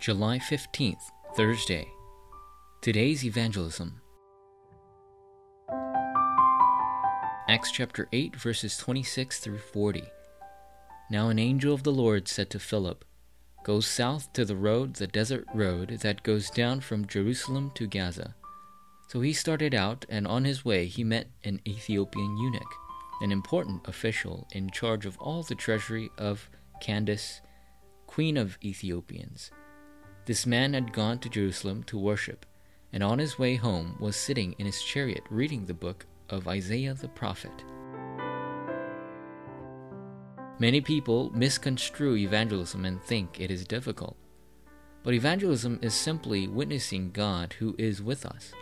July 15th, Thursday. Today's Evangelism. Acts chapter 8, verses 26 through 40. Now an angel of the Lord said to Philip, Go south to the road, the desert road, that goes down from Jerusalem to Gaza. So he started out, and on his way he met an Ethiopian eunuch, an important official in charge of all the treasury of Candace, queen of Ethiopians. This man had gone to Jerusalem to worship, and on his way home was sitting in his chariot reading the book of Isaiah the prophet. Many people misconstrue evangelism and think it is difficult. But evangelism is simply witnessing God who is with us,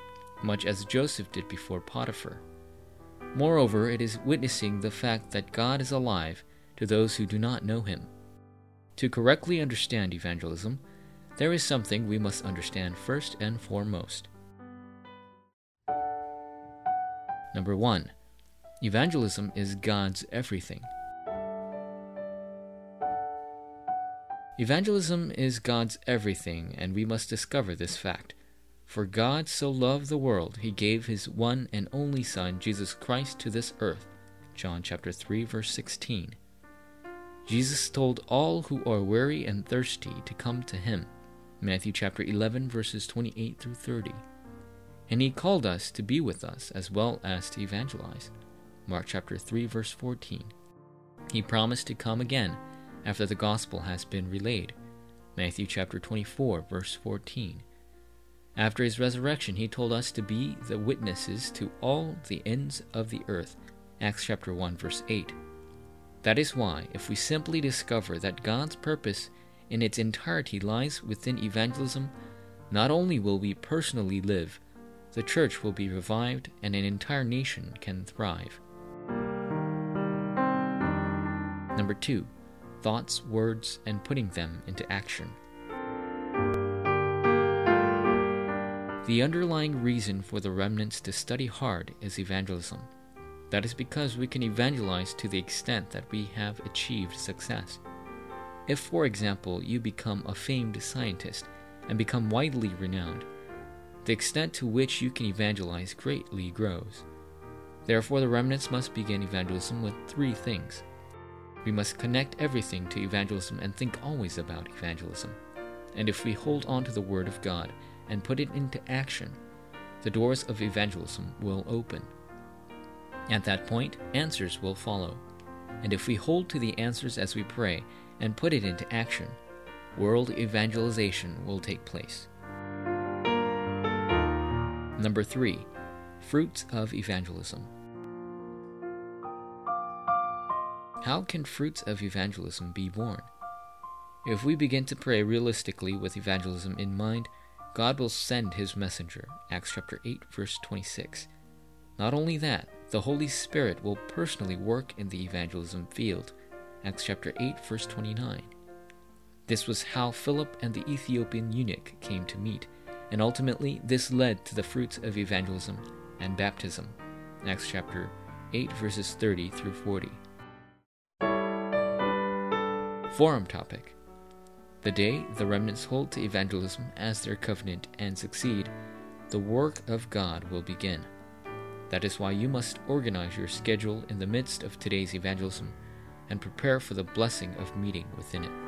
much as Joseph did before Potiphar. Moreover, it is witnessing the fact that God is alive to those who do not know him. To correctly understand evangelism, there is something we must understand first and foremost. Number 1. Evangelism is God's everything. Evangelism is God's everything, and we must discover this fact. For God so loved the world, he gave his one and only Son, Jesus Christ, to this earth. John chapter 3 verse 16. Jesus told all who are weary and thirsty to come to him. Matthew chapter 11 verses 28 through 30. And he called us to be with us as well as to evangelize. Mark chapter 3 verse 14. He promised to come again after the gospel has been relayed. Matthew chapter 24 verse 14. After his resurrection, he told us to be the witnesses to all the ends of the earth. Acts chapter 1 verse 8. That is why, if we simply discover that God's purpose in its entirety lies within evangelism, not only will we personally live, the church will be revived and an entire nation can thrive. Number two, thoughts, words, and putting them into action. The underlying reason for the remnants to study hard is evangelism. That is because we can evangelize to the extent that we have achieved success. If, for example, you become a famed scientist and become widely renowned, the extent to which you can evangelize greatly grows. Therefore, the remnants must begin evangelism with three things. We must connect everything to evangelism and think always about evangelism. And if we hold on to the Word of God and put it into action, the doors of evangelism will open. At that point, answers will follow. And if we hold to the answers as we pray and put it into action, world evangelization will take place. Number three, fruits of evangelism. How can fruits of evangelism be born? If we begin to pray realistically with evangelism in mind, God will send his messenger. Acts chapter 8 verse 26. Not only that, the Holy Spirit will personally work in the evangelism field. Acts chapter 8 verse 29. This was how Philip and the Ethiopian eunuch came to meet, and ultimately this led to the fruits of evangelism and baptism. Acts chapter 8 verses 30 through 40. Forum topic The day the remnants hold to evangelism as their covenant and succeed, the work of God will begin. That is why you must organize your schedule in the midst of today's evangelism and prepare for the blessing of meeting within it.